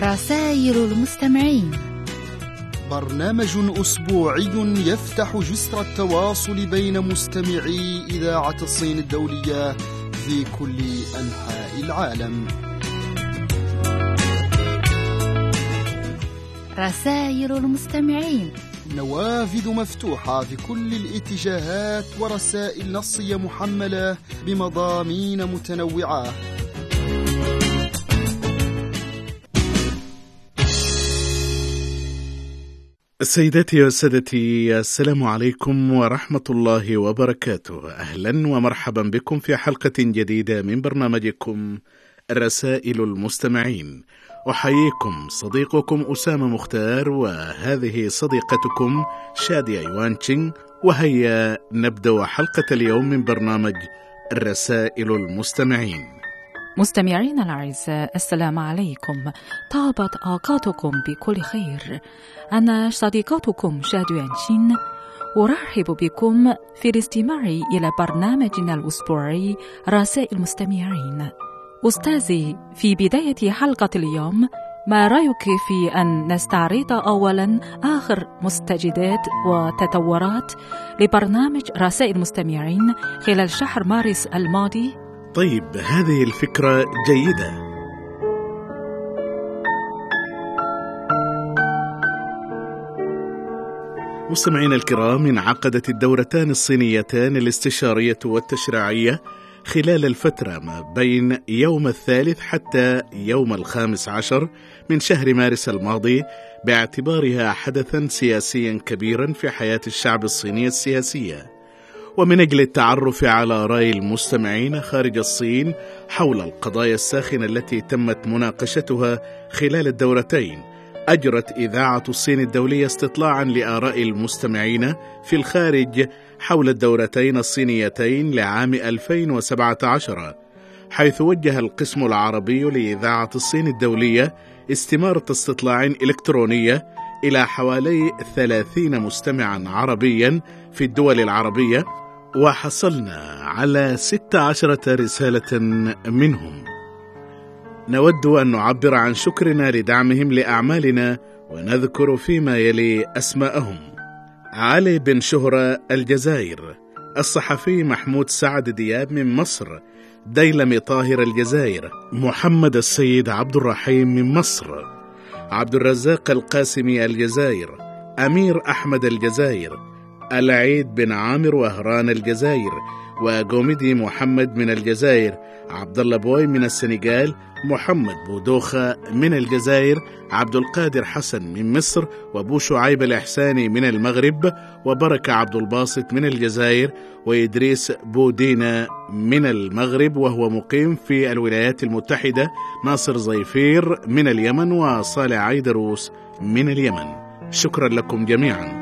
رسائل المستمعين. برنامج أسبوعي يفتح جسر التواصل بين مستمعي إذاعة الصين الدولية في كل أنحاء العالم. رسائل المستمعين. نوافذ مفتوحة في كل الاتجاهات ورسائل نصية محملة بمضامين متنوعة. سيداتي وسادتي السلام عليكم ورحمة الله وبركاته. أهلا ومرحبا بكم في حلقة جديدة من برنامجكم رسائل المستمعين. أحييكم صديقكم أسامة مختار وهذه صديقتكم شادية يوانشينغ وهيا نبدأ حلقة اليوم من برنامج رسائل المستمعين. مستمعينا الأعزاء السلام عليكم. طابت أوقاتكم بكل خير. أنا صديقتكم شادو يانشين أرحب بكم في الاستماع إلى برنامجنا الأسبوعي رسائل المستمعين. أستاذي في بداية حلقة اليوم ما رأيك في أن نستعرض أولا آخر مستجدات وتطورات لبرنامج رسائل المستمعين خلال شهر مارس الماضي؟ طيب هذه الفكرة جيدة. مستمعينا الكرام انعقدت الدورتان الصينيتان الاستشارية والتشريعية خلال الفترة ما بين يوم الثالث حتى يوم الخامس عشر من شهر مارس الماضي باعتبارها حدثا سياسيا كبيرا في حياة الشعب الصيني السياسية. ومن أجل التعرف على رأي المستمعين خارج الصين حول القضايا الساخنة التي تمت مناقشتها خلال الدورتين أجرت إذاعة الصين الدولية استطلاعا لآراء المستمعين في الخارج حول الدورتين الصينيتين لعام 2017 حيث وجه القسم العربي لإذاعة الصين الدولية استمارة استطلاع إلكترونية إلى حوالي 30 مستمعا عربيا في الدول العربية وحصلنا على 16 رسالة منهم. نود أن نعبر عن شكرنا لدعمهم لأعمالنا ونذكر فيما يلي أسماءهم. علي بن شهرة الجزائر الصحفي محمود سعد دياب من مصر ديلمي طاهر الجزائر محمد السيد عبد الرحيم من مصر عبد الرزاق القاسمي الجزائر أمير أحمد الجزائر العيد بن عامر وهران الجزائر وجوميدي محمد من الجزائر عبد الله بوي من السنغال محمد بودوخة من الجزائر عبد القادر حسن من مصر وأبو شعيب الإحساني من المغرب وبركة عبد الباسط من الجزائر وإدريس بودينا من المغرب وهو مقيم في الولايات المتحدة ناصر زيفير من اليمن وصالح عيدروس من اليمن. شكرا لكم جميعا.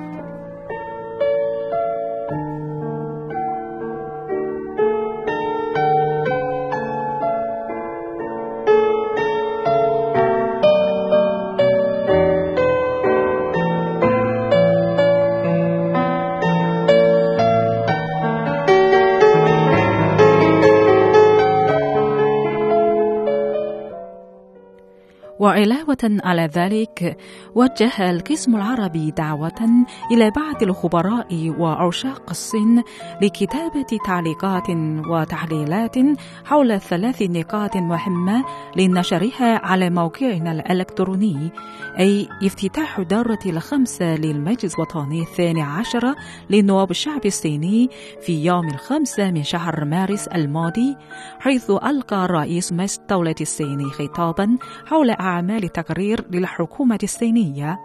وعلاوة على ذلك وجه القسم العربي دعوة إلى بعض الخبراء وعشاق الصين لكتابة تعليقات وتحليلات حول ثلاث نقاط مهمة لنشرها على موقعنا الإلكتروني أي افتتاح دورة الخمسة للمجلس الوطني الثاني عشر لنواب الشعب الصيني في يوم الخمسة من شهر مارس الماضي حيث ألقى رئيس مجلس الدولة الصيني خطابا حول أعمال تقرير للحكومة الصينية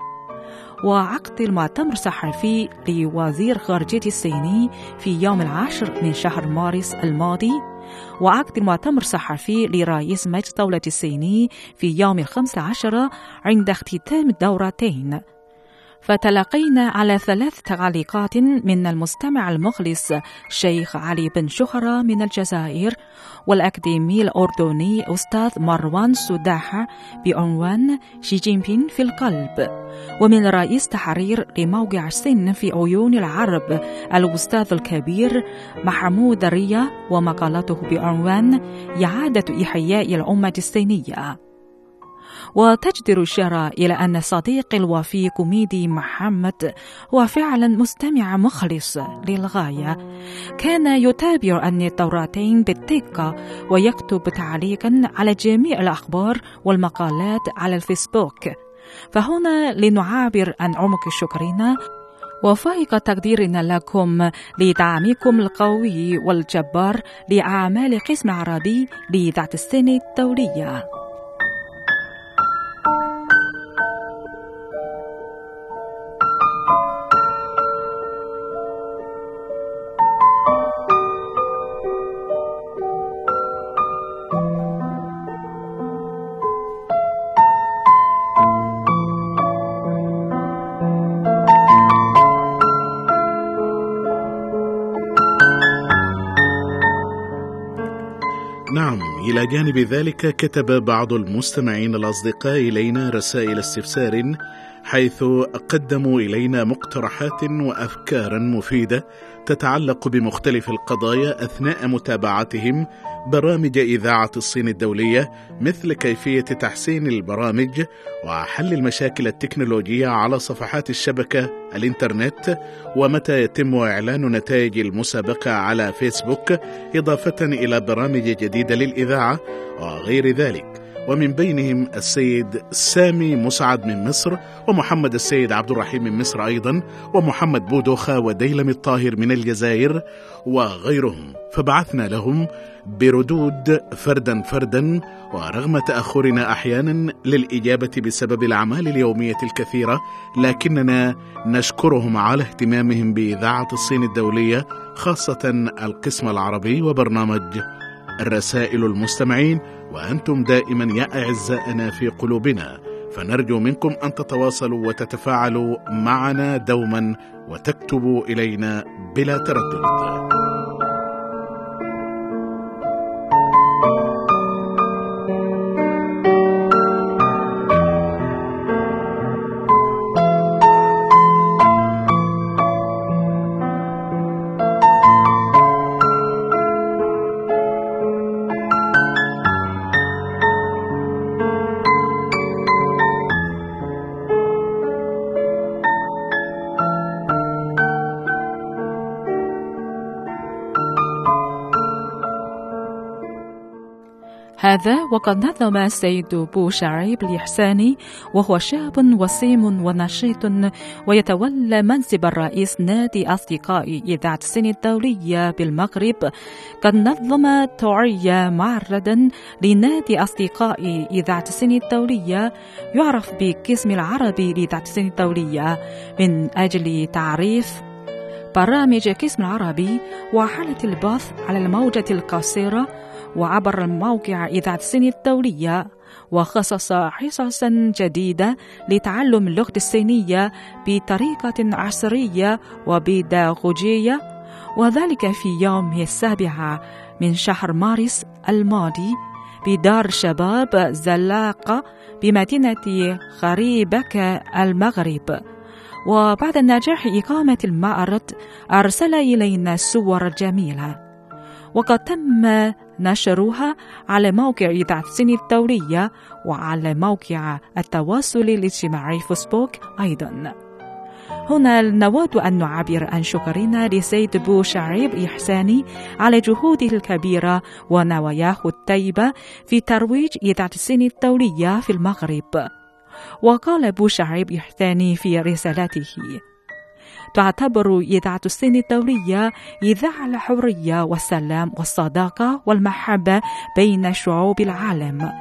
وعقد المؤتمر الصحفي لوزير خارجية الصيني في يوم العاشر من شهر مارس الماضي وعقد المؤتمر الصحفي لرئيس مجلس الدولة الصيني في يوم الخمس عشر عند اختتام الدورتين فتلقينا على ثلاث تعليقات من المستمع المخلص شيخ علي بن شهرة من الجزائر والأكاديمي الأردني أستاذ مروان سداحة بعنوان شي جين بين في القلب ومن رئيس تحرير لموقع السن في عيون العرب الأستاذ الكبير محمود ريا ومقالته بعنوان إعادة إحياء الأمة الصينية. وتجدر الإشارة إلى أن صديقي الوفي كوميدي محمد هو فعلا مستمع مخلص للغاية. كان يتابع الدورتين بالدقة ويكتب تعليقا على جميع الأخبار والمقالات على الفيسبوك. فهنا لنعابر عن عمق شكرنا وفائق تقديرنا لكم لدعمكم القوي والجبار لأعمال قسم العربي لإذاعة السنة الدولية. إلى جانب ذلك كتب بعض المستمعين الأصدقاء إلينا رسائل استفسار حيث قدموا إلينا مقترحات وأفكارا مفيدة تتعلق بمختلف القضايا أثناء متابعتهم برامج إذاعة الصين الدولية مثل كيفية تحسين البرامج وحل المشاكل التكنولوجية على صفحات الشبكة الإنترنت ومتى يتم إعلان نتائج المسابقة على فيسبوك إضافة إلى برامج جديدة للإذاعة وغير ذلك. ومن بينهم السيد سامي مسعد من مصر ومحمد السيد عبد الرحيم من مصر أيضا ومحمد بودوخة وديلم الطاهر من الجزائر وغيرهم. فبعثنا لهم بردود فردا فردا ورغم تأخرنا أحيانا للإجابة بسبب الأعمال اليومية الكثيرة لكننا نشكرهم على اهتمامهم بإذاعة الصين الدولية خاصة القسم العربي وبرنامج الرسائل المستمعين. وأنتم دائما يا أعزائنا في قلوبنا فنرجو منكم أن تتواصلوا وتتفاعلوا معنا دوما وتكتبوا إلينا بلا تردد. هذا وقد نظم السيد بو شعيب الإحساني وهو شاب وسيم ونشيط ويتولى منصب الرئيس نادي أصدقاء إذاعة السن الدولية بالمغرب. قد نظم توعية معرضا لنادي أصدقاء إذاعة السن الدولية يعرف بقسم العربي لإذاعة السن الدولية من أجل تعريف برامج قسم العربي وحالة البث على الموجة القصيرة وعبر الموقع إذاعة الصين الدولية وخصص حصصا جديدة لتعلم اللغة الصينية بطريقة عصرية وبيداغوجية وذلك في يوم السابع من شهر مارس الماضي بدار شباب زلاقة بمدينة خريبك المغرب. وبعد نجاح إقامة المعرض أرسل إلينا الصور الجميلة. وقد تم نشرها على موقع إذاعة الصين الدولية وعلى موقع التواصل الاجتماعي فيسبوك أيضا. هنا نود أن نعبر عن شكرنا لسيد بو شعيب إحساني على جهوده الكبيرة ونواياه الطيبة في ترويج إذاعة الصين الدولية في المغرب. وقال بو شعيب إحساني في رسالته تعتبر إذاعة الصين الدولية إذاعة الحرية والسلام والصداقة والمحبة بين شعوب العالم.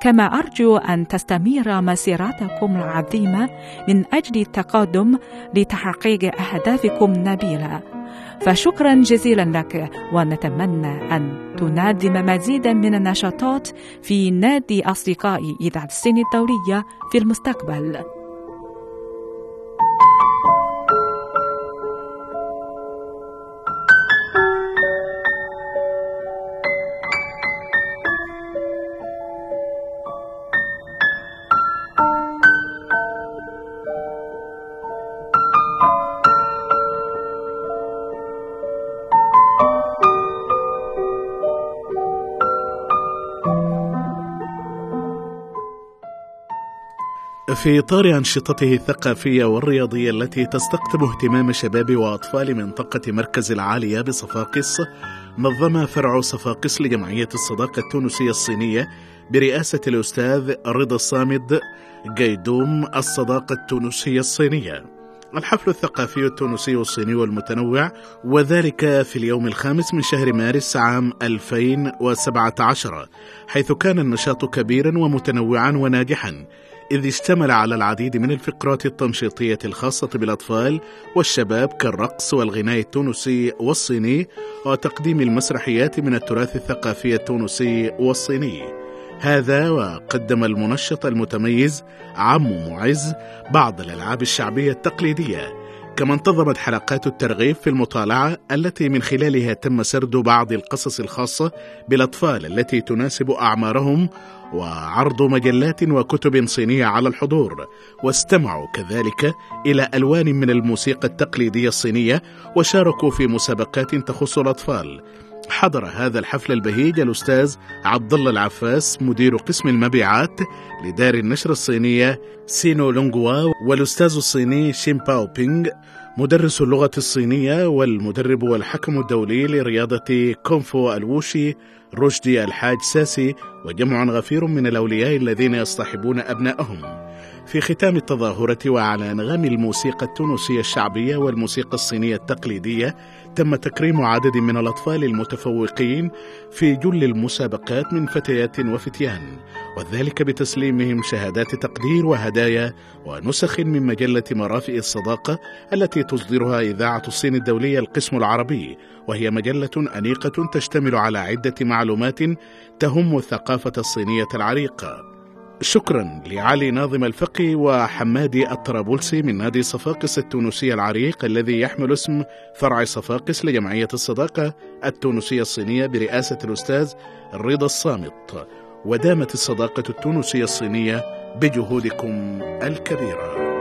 كما أرجو أن تستمر مسيرتكم العظيمة من أجل التقدم لتحقيق أهدافكم النبيلة فشكرا جزيلا لك ونتمنى أن تنظم مزيدا من النشاطات في نادي أصدقاء إذاعة الصين الدولية في المستقبل. في إطار أنشطته الثقافية والرياضية التي تستقطب اهتمام شباب وأطفال منطقة مركز العالية بصفاقس نظم فرع صفاقس لجمعية الصداقة التونسية الصينية برئاسة الأستاذ رضا الصامد جيدوم الصداقة التونسية الصينية. الحفل الثقافي التونسي الصيني المتنوع وذلك في اليوم الخامس من شهر مارس عام 2017 حيث كان النشاط كبيرا ومتنوعا وناجحا. إذ اشتمل على العديد من الفقرات التنشيطية الخاصة بالأطفال والشباب كالرقص والغناء التونسي والصيني وتقديم المسرحيات من التراث الثقافي التونسي والصيني. هذا وقدم المنشط المتميز عمو معز بعض الألعاب الشعبية التقليدية كما انتظمت حلقات الترغيب في المطالعة التي من خلالها تم سرد بعض القصص الخاصة بالأطفال التي تناسب أعمارهم وعرض مجلات وكتب صينية على الحضور. واستمعوا كذلك إلى ألوان من الموسيقى التقليدية الصينية وشاركوا في مسابقات تخص الأطفال. حضر هذا الحفل البهيج الأستاذ عبد الله العفاس مدير قسم المبيعات لدار النشر الصينية سينو لونغوا والأستاذ الصيني شين باو بينغ مدرس اللغة الصينية والمدرب والحكم الدولي لرياضة كونفو الووشي رشدي الحاج ساسي وجمع غفير من الأولياء الذين يصطحبون أبنائهم. في ختام التظاهرة وعلى أنغام الموسيقى التونسية الشعبية والموسيقى الصينية التقليدية تم تكريم عدد من الأطفال المتفوقين في جل المسابقات من فتيات وفتيان وذلك بتسليمهم شهادات تقدير وهدايا ونسخ من مجلة مرافئ الصداقة التي تصدرها إذاعة الصين الدولية القسم العربي وهي مجلة أنيقة تشتمل على عدة معلومات تهم الثقافة الصينية العريقة. شكرا لعلي ناظم الفقي وحمادي الطرابلسي من نادي صفاقس التونسي العريق الذي يحمل اسم فرع صفاقس لجمعية الصداقة التونسية الصينية برئاسة الأستاذ رضا الصامت. ودامت الصداقة التونسية الصينية بجهودكم الكبيرة.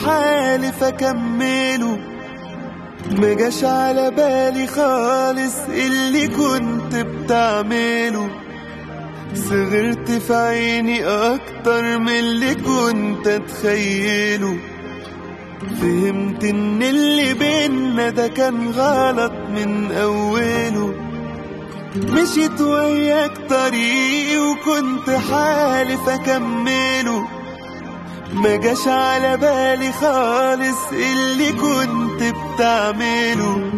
وكنت حالف اكمله ما جاش على بالي خالص اللي كنت بتعمله. صغرت في عيني أكتر من اللي كنت أتخيله. فهمت إن اللي بينا ده كان غلط من أوله. مشيت وياك طريقي وكنت حالف اكمله ما جاش على بالي خالص اللي كنت بتعمله.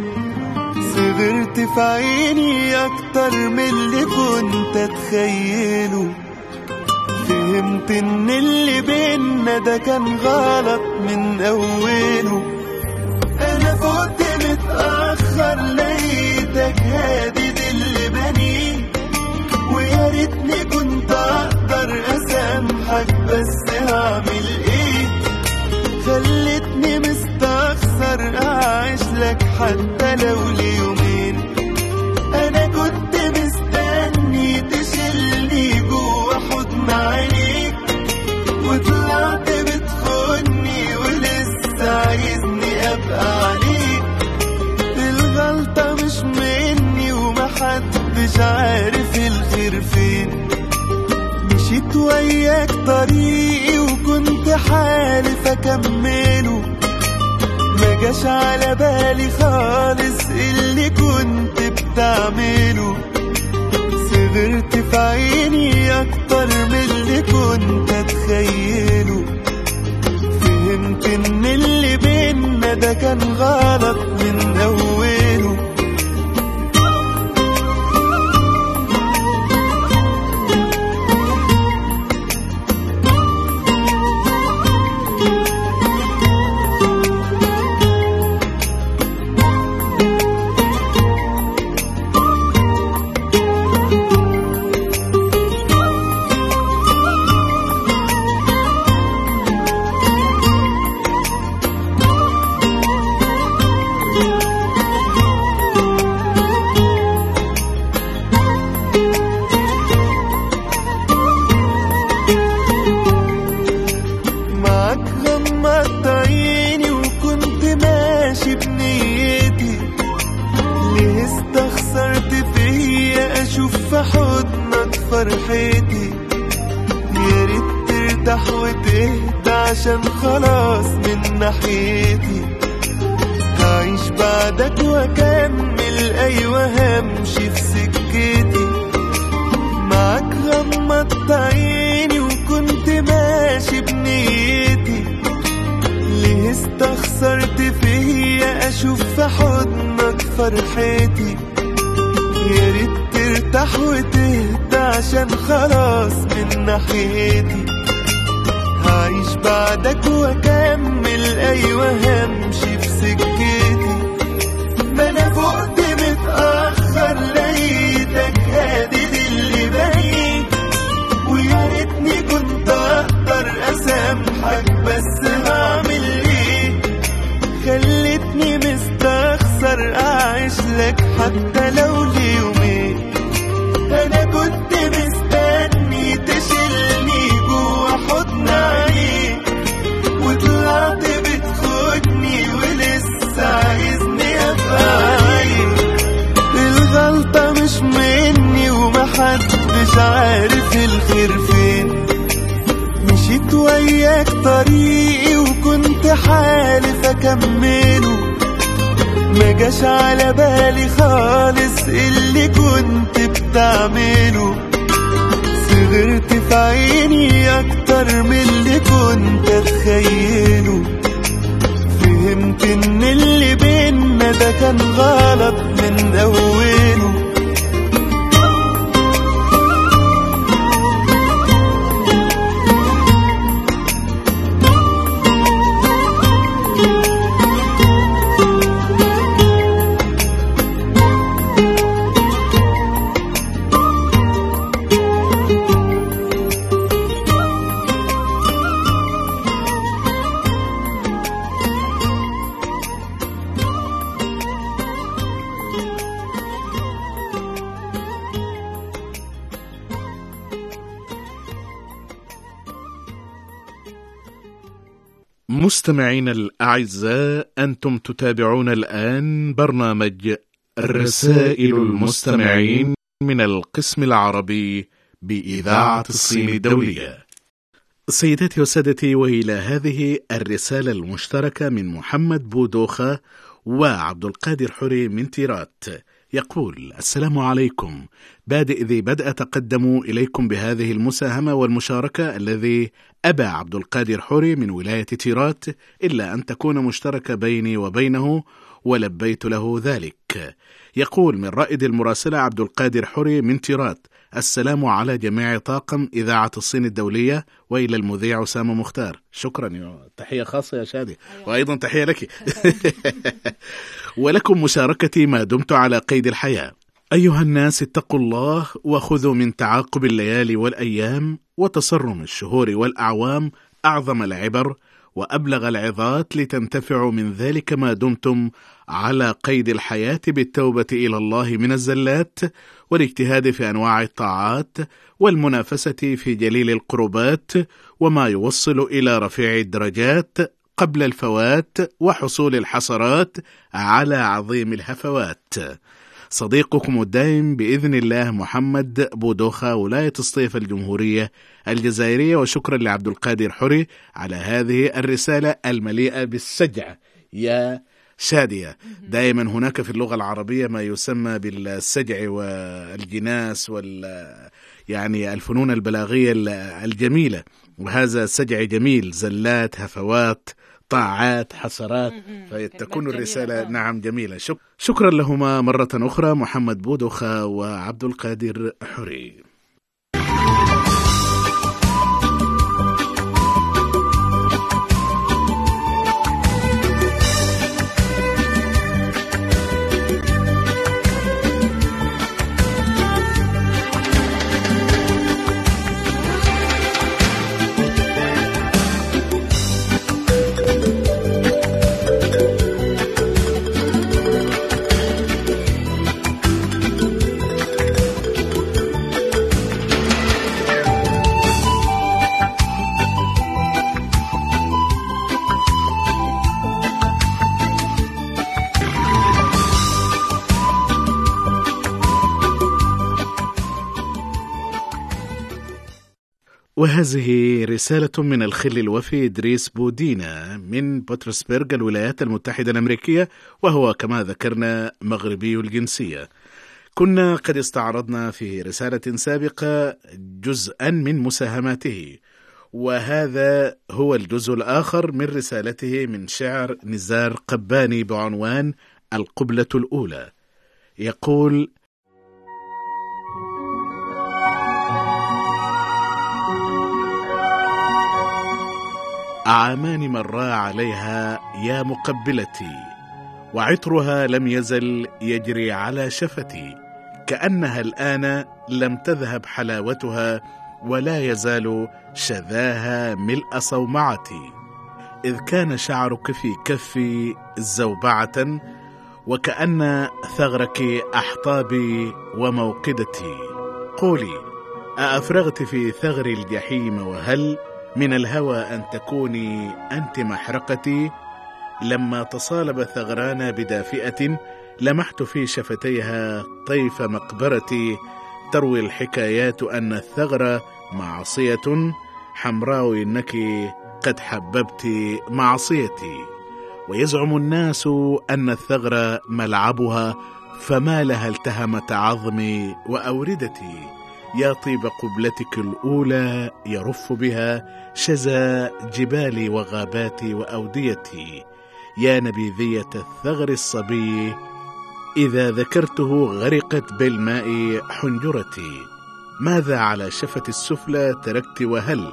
صغرت في عيني أكتر من اللي كنت أتخيله. فهمت إن اللي بينا ده كان غلط من أوله. أنا فوت متأخر لقيتك هادي اللي بني ويا ريتني كنت أقدر أسامحك بس هعمل حتى لو ليومين أنا كنت مستني تشيلني جوا حضن عينيك وطلعت بتخوني ولسه عايزني ابقى عليك الغلطة مش مني ومحدش عارف الخير فين مشيت وياك طريقي وكنت حالف اكمله جاش على بالي خالص اللي كنت بتعمله. صغرت في عيني أكتر من اللي كنت أتخيله. فهمت إن اللي بينا ده كان غلط من أوله. فرحتي يا ريت ترتاح وتهدى عشان خلاص من ناحيتي. هعيش بعدك وأكمل أيوه همشي في سكتي. معاك غمضت عيني وكنت ماشي بنيتي. ليه استخسرت فيا؟ أشوف في حضنك فرحتي يا ريت ترتاح وتهدى عشان خلاص من ناحيتي. هعيش بعدك وأكمل أيوه همشي في سكتي. ومحدش عارف الخير فين. مشيت وياك طريقي وكنت حالف أكمله. ما جاش على بالي خالص اللي كنت بتعمله. صغرت في عيني أكتر من اللي كنت أتخيله. فهمت إن اللي بينا ده كان غلط من أوله. مستمعينا الأعزاء أنتم تتابعون الآن برنامج رسائل المستمعين من القسم العربي بإذاعة الصين الدولية. سيداتي وسادتي وإلى هذه الرسالة المشتركة من محمد بودوخة وعبد القادر حري من تيرات. يقول السلام عليكم. بادئ ذي بدء أتقدم إليكم بهذه المساهمة والمشاركة الذي أبى عبد القادر حوري من ولاية تيرات إلا أن تكون مشتركة بيني وبينه ولبيت له ذلك. يقول من رائد المراسلة عبد القادر حوري من تيرات السلام على جميع طاقم إذاعة الصين الدولية وإلى المذيع أسامة مختار. شكرا تحية خاصة يا شادي. وأيضا تحية لك. ولكم مشاركتي ما دمت على قيد الحياة. أيها الناس اتقوا الله وخذوا من تعاقب الليالي والأيام وتصرم الشهور والأعوام. أعظم العبر وأبلغ العظات لتنتفعوا من ذلك ما دمتم على قيد الحياة بالتوبة إلى الله من الزلات والاجتهاد في أنواع الطاعات والمنافسة في جليل القربات وما يوصل إلى رفيع الدرجات قبل الفوات وحصول الحسرات على عظيم الهفوات. صديقكم الدائم بإذن الله محمد بودوخة ولاية الصيف الجمهورية الجزائرية وشكرا لعبد القادر حري على هذه الرسالة المليئة بالسجع. يا شادية دائما هناك في اللغة العربية ما يسمى بالسجع والجناس وال يعني الفنون البلاغية الجميلة. وهذا سجع جميل زلات هفوات طاعات حسرات. فتكون الرسالة. نعم جميلة. شك شكرا لهما مرة أخرى محمد بودوخة وعبد القادر حري. وهذه رسالة من الخل الوفي إدريس بودينا من بطرسبرغ الولايات المتحدة الأمريكية وهو كما ذكرنا مغربي الجنسية. كنا قد استعرضنا في رسالة سابقة جزءا من مساهماته وهذا هو الجزء الآخر من رسالته من شعر نزار قباني بعنوان القبلة الأولى. يقول أعامان مرا عليها يا مقبلتي وعطرها لم يزل يجري على شفتي كأنها الآن لم تذهب حلاوتها ولا يزال شذاها ملء صومعتي. إذ كان شعرك في كفي زوبعة وكأن ثغرك أحطابي وموقدتي. قولي أأفرغت في ثغر الجحيم وهل من الهوى أن تكوني أنت محرقتي. لما تصالب ثغرانا بدافئة لمحت في شفتيها طيف مقبرتي. تروي الحكايات أن الثغر معصية. حمراء إنك قد حببت معصيتي. ويزعم الناس أن الثغر ملعبها فما لها التهمت عظمي وأوردتي. يا طيب قبلتك الأولى يرف بها شزى جبالي وغاباتي وأوديتي. يا نبيذية الثغر الصبي إذا ذكرته غرقت بالماء حنجرتي. ماذا على شفة السفلى تركت وهل؟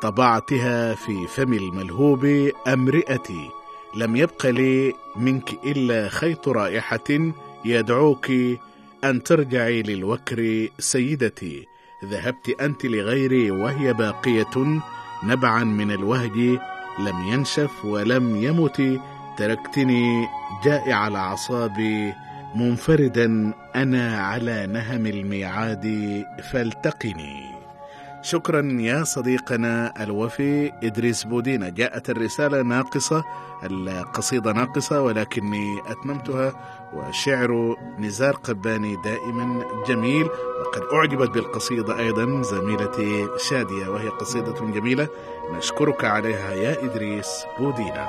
طبعتها في فم الملهوب أمرئتي. لم يبق لي منك إلا خيط رائحة يدعوك أن ترجعي للوكر سيدتي. ذهبت أنت لغيري وهي باقية. نبعا من الوهج. لم ينشف ولم يمت. تركتني جائع الأعصاب. منفردا أنا على نهم الميعاد. فالتقني. شكرا يا صديقنا الوفي إدريس بودينا. جاءت الرسالة ناقصة القصيدة ناقصة ولكني أتممتها وشعر نزار قباني دائما جميل وقد أعجبت بالقصيدة أيضا زميلتي شادية وهي قصيدة جميلة. نشكرك عليها يا إدريس بودينا.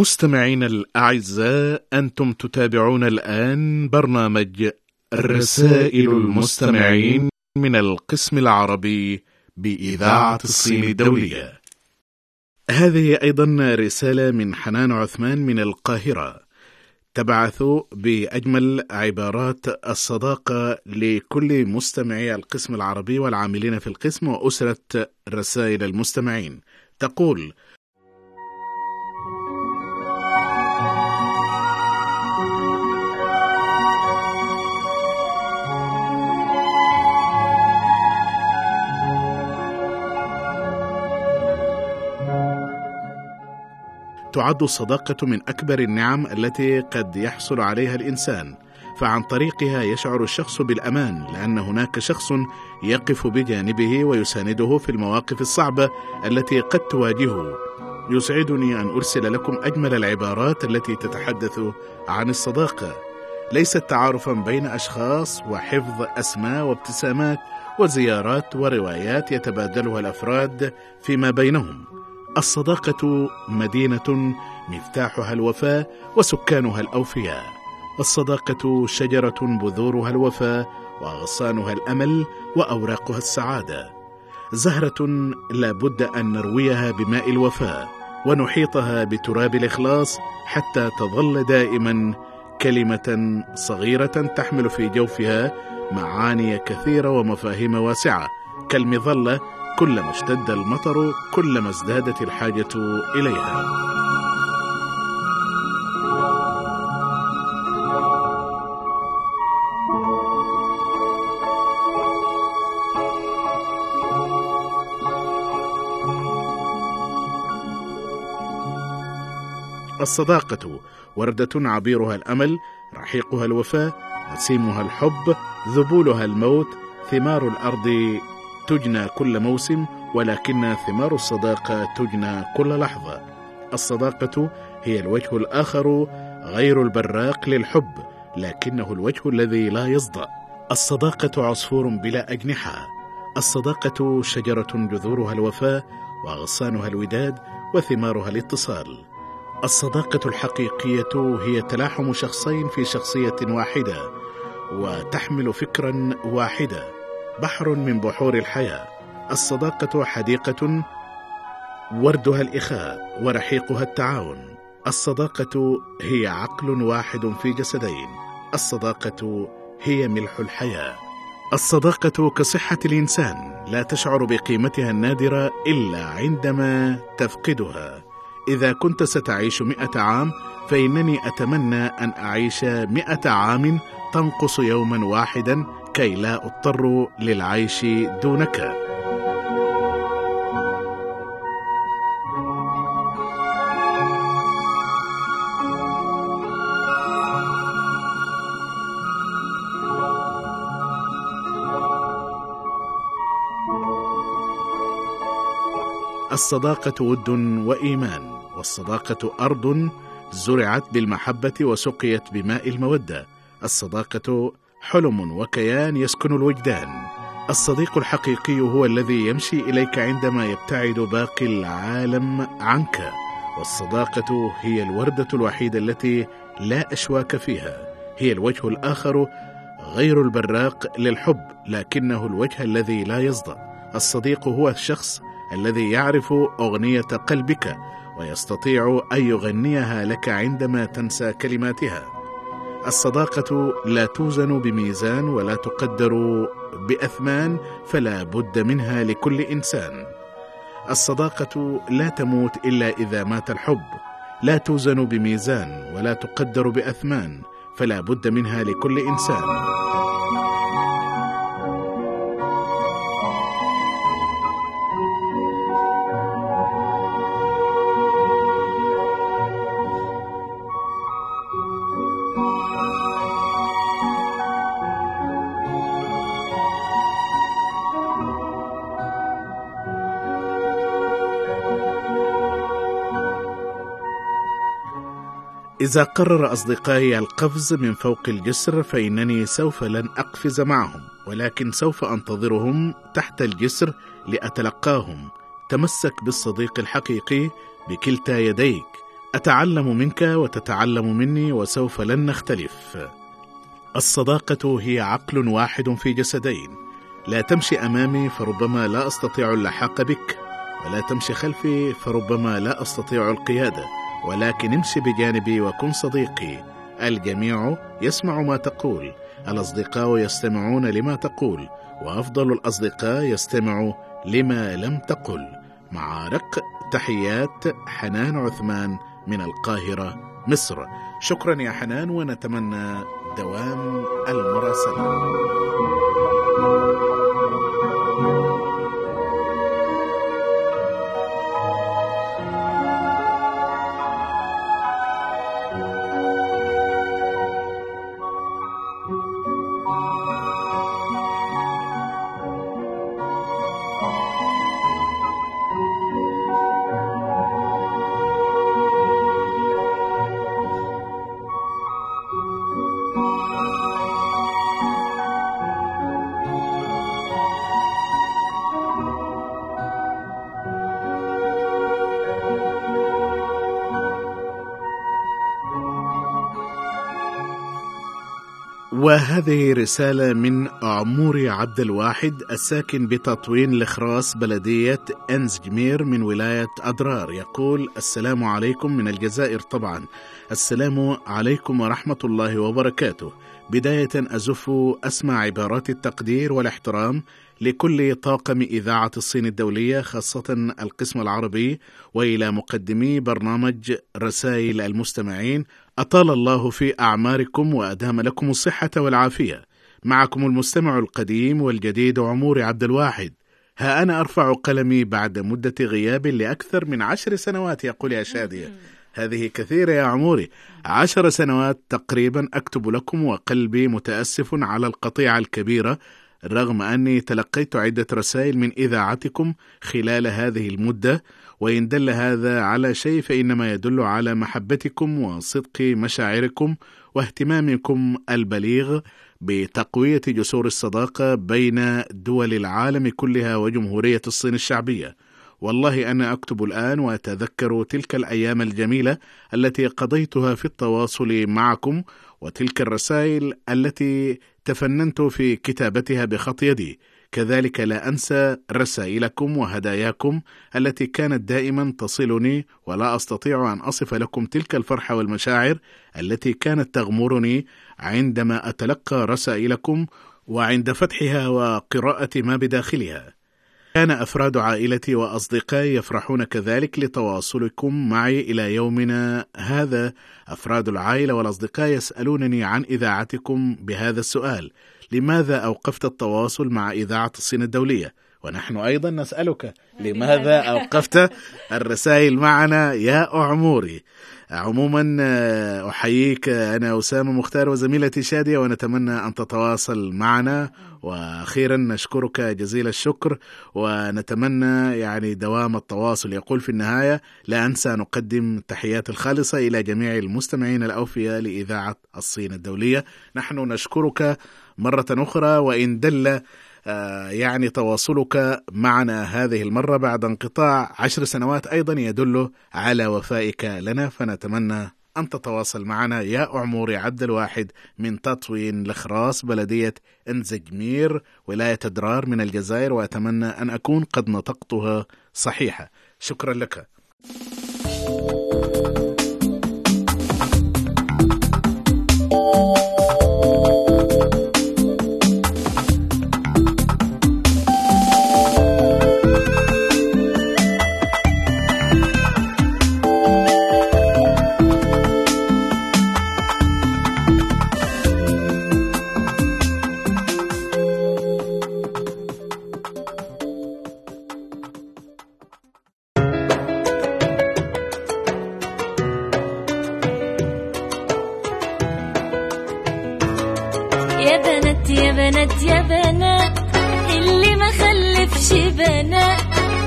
مستمعين الأعزاء أنتم تتابعون الآن برنامج رسائل المستمعين من القسم العربي بإذاعة الصين الدولية. هذه أيضا رسالة من حنان عثمان من القاهرة. تبعث بأجمل عبارات الصداقة لكل مستمعي القسم العربي والعاملين في القسم وأسرة رسائل المستمعين. تقول تعد الصداقة من أكبر النعم التي قد يحصل عليها الإنسان، فعن طريقها يشعر الشخص بالأمان لأن هناك شخص يقف بجانبه ويسانده في المواقف الصعبة التي قد تواجهه. يسعدني أن أرسل لكم أجمل العبارات التي تتحدث عن الصداقة. ليست تعارفا بين أشخاص وحفظ أسماء وابتسامات وزيارات وروايات يتبادلها الأفراد فيما بينهم. الصداقة مدينة مفتاحها الوفاء وسكانها الأوفياء. الصداقة شجرة بذورها الوفاء وأغصانها الأمل وأوراقها السعادة. زهرة لا بد أن نرويها بماء الوفاء ونحيطها بتراب الإخلاص حتى تظل دائما كلمة صغيرة تحمل في جوفها معاني كثيرة ومفاهيم واسعة كالمظلة كلما اشتد المطر كلما ازدادت الحاجة إليها. الصداقة وردة عبيرها الأمل رحيقها الوفاء نسيمها الحب ذبولها الموت ثمار الأرض تجنى كل موسم ولكن ثمار الصداقة تجنى كل لحظة. الصداقة هي الوجه الآخر غير البراق للحب لكنه الوجه الذي لا يصدأ. الصداقة عصفور بلا أجنحة. الصداقة شجرة جذورها الوفاء وأغصانها الوداد وثمارها الاتصال. الصداقة الحقيقية هي تلاحم شخصين في شخصية واحدة وتحمل فكرا واحدا بحر من بحور الحياة. الصداقة حديقة وردها الإخاء ورحيقها التعاون. الصداقة هي عقل واحد في جسدين. الصداقة هي ملح الحياة. الصداقة كصحة الإنسان لا تشعر بقيمتها النادرة إلا عندما تفقدها. إذا كنت ستعيش مئة عام فإنني أتمنى أن أعيش مئة عام تنقص يوما واحدا كي لا أضطر للعيش دونك. الصداقة ود وإيمان والصداقة أرض زرعت بالمحبة وسقيت بماء المودة. الصداقة حلم وكيان يسكن الوجدان. الصديق الحقيقي هو الذي يمشي إليك عندما يبتعد باقي العالم عنك. والصداقة هي الوردة الوحيدة التي لا أشواك فيها. هي الوجه الآخر غير البراق للحب لكنه الوجه الذي لا يصدأ. الصديق هو الشخص الذي يعرف أغنية قلبك ويستطيع أن يغنيها لك عندما تنسى كلماتها. الصداقة لا توزن بميزان ولا تقدر بأثمان فلا بد منها لكل إنسان. الصداقة لا تموت إلا إذا مات الحب. لا توزن بميزان ولا تقدر بأثمان فلا بد منها لكل إنسان. إذا قرر أصدقائي القفز من فوق الجسر فإنني سوف لن أقفز معهم ولكن سوف أنتظرهم تحت الجسر لأتلقاهم. تمسك بالصديق الحقيقي بكلتا يديك. أتعلم منك وتتعلم مني وسوف لن نختلف. الصداقة هي عقل واحد في جسدين. لا تمشي أمامي فربما لا أستطيع اللحاق بك ولا تمشي خلفي فربما لا أستطيع القيادة. ولكن امشي بجانبي وكن صديقي. الجميع يسمع ما تقول. الأصدقاء يستمعون لما تقول. وأفضل الأصدقاء يستمع لما لم تقل. مع رق تحيات حنان عثمان من القاهرة مصر. شكرا يا حنان ونتمنى دوام المراسلة. وهذه رسالة من عموري عبد الواحد الساكن بتطوين الخراس بلدية أنزجمير من ولاية أضرار. يقول السلام عليكم من الجزائر طبعا. السلام عليكم ورحمة الله وبركاته. بداية أزف أسمع عبارات التقدير والاحترام. لكل طاقم إذاعة الصين الدولية خاصة القسم العربي وإلى مقدمي برنامج رسائل المستمعين. أطال الله في أعماركم وأدام لكم الصحة والعافية. معكم المستمع القديم والجديد عمور عبد الواحد. ها أنا أرفع قلمي بعد مدة غياب لأكثر من عشر سنوات يقول يا شادية. هذه كثيرة يا عموري. عشر سنوات تقريبا أكتب لكم وقلبي متأسف على القطيعة الكبيرة. رغم أني تلقيت عدة رسائل من إذاعتكم خلال هذه المدة وإن دل هذا على شيء فإنما يدل على محبتكم وصدق مشاعركم واهتمامكم البليغ بتقوية جسور الصداقة بين دول العالم كلها وجمهورية الصين الشعبية. والله أنا أكتب الآن وأتذكر تلك الأيام الجميلة التي قضيتها في التواصل معكم وتلك الرسائل التي تفننت في كتابتها بخط يدي. كذلك لا أنسى رسائلكم وهداياكم التي كانت دائما تصلني ولا أستطيع أن أصف لكم تلك الفرحة والمشاعر التي كانت تغمرني عندما أتلقى رسائلكم وعند فتحها وقراءة ما بداخلها. كان أفراد عائلتي وأصدقائي يفرحون كذلك لتواصلكم معي إلى يومنا هذا. أفراد العائلة والأصدقاء يسألونني عن إذاعتكم بهذا السؤال لماذا أوقفت التواصل مع إذاعة الصين الدولية؟ ونحن أيضا نسألك لماذا أوقفت الرسائل معنا يا عموري عموما أحييك أنا أسامة مختار وزميلتي شادية ونتمنى أن تتواصل معنا. وأخيرا نشكرك جزيل الشكر ونتمنى يعني دوام التواصل. يقول في النهاية لا أنسى نقدم تحيات الخالصة إلى جميع المستمعين الأوفياء لإذاعة الصين الدولية. نحن نشكرك مرة أخرى وإن دل يعني تواصلك معنا هذه المرة بعد انقطاع عشر سنوات أيضا يدل على وفائك لنا. فنتمنى أن تتواصل معنا يا عموري عبد الواحد من تطوين الخراس بلدية إنزجمير ولاية درار من الجزائر وأتمنى أن أكون قد نطقتها صحيحة. شكرا لك. بنات يا بنات يا بنات اللي ما خلفش بنات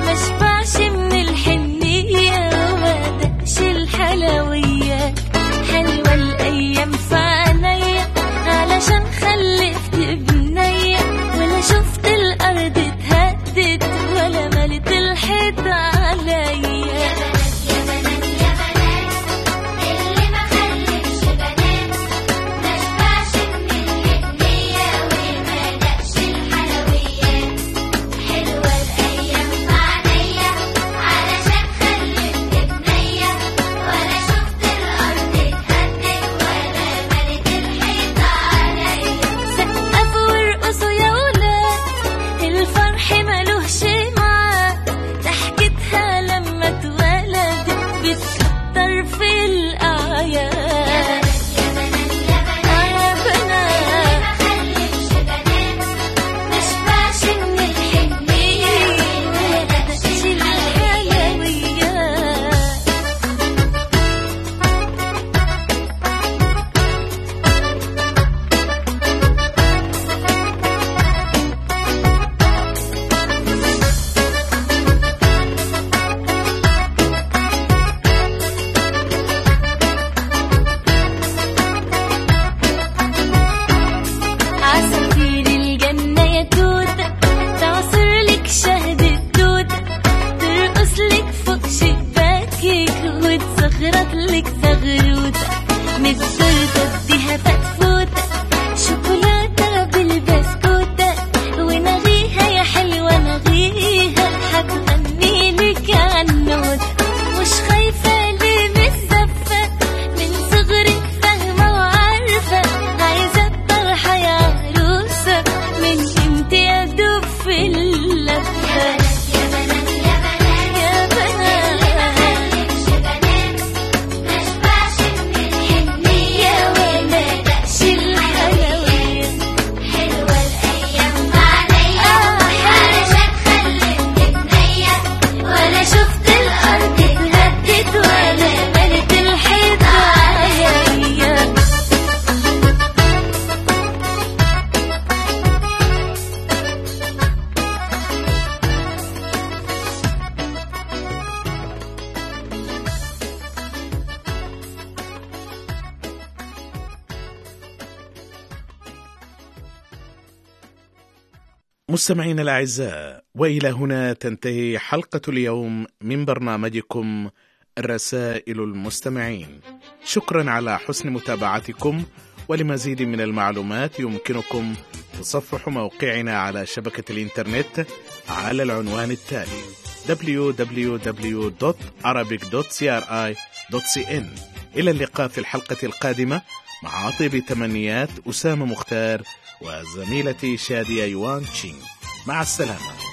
ما شبعش من الحنية وما دقش الحلويات. حلوة الأيام في مستمعينا الأعزاء وإلى هنا تنتهي حلقة اليوم من برنامجكم رسائل المستمعين. شكرا على حسن متابعتكم ولمزيد من المعلومات يمكنكم تصفح موقعنا على شبكة الإنترنت على العنوان التالي www.arabic.cri.cn إلى اللقاء في الحلقة القادمة مع طيب تمنيات أسامة مختار وزميلتي شادية يوان تشينغ. مع السلامة.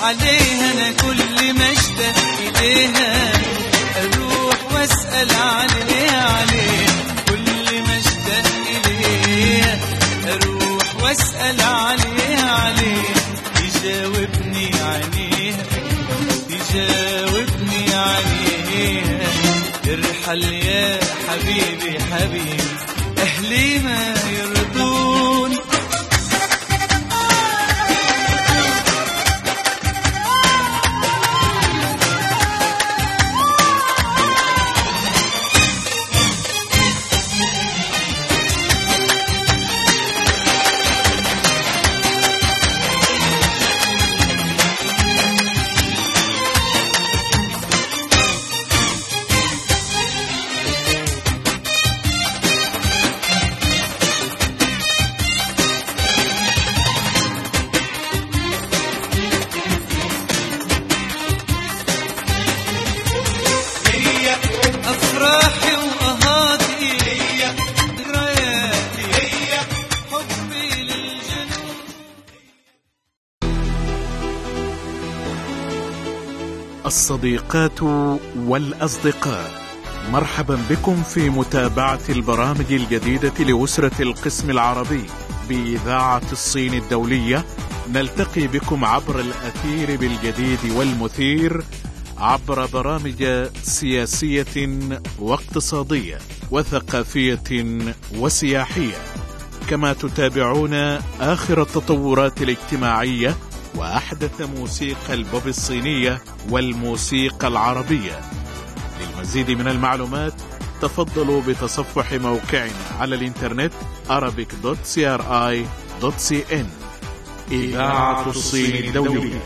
عليها أنا كل ما اشتاق إليها. أروح وأسأل عليه عليه كل ما اشتاق إليها. أروح وأسأل عليه عليه يجاوبني عليها يجاوبني عليها. ارحل يا حبيبي الصديقات والأصدقاء. مرحبا بكم في متابعة البرامج الجديدة لأسرة القسم العربي بإذاعة الصين الدولية. نلتقي بكم عبر الأثير بالجديد والمثير عبر برامج سياسية واقتصادية وثقافية وسياحية. كما تتابعون آخر التطورات الاجتماعية وأحدث موسيقى البوب الصينية والموسيقى العربية. للمزيد من المعلومات تفضلوا بتصفح موقعنا على الإنترنت arabic.cri.cn إذاعة الصين الدولية.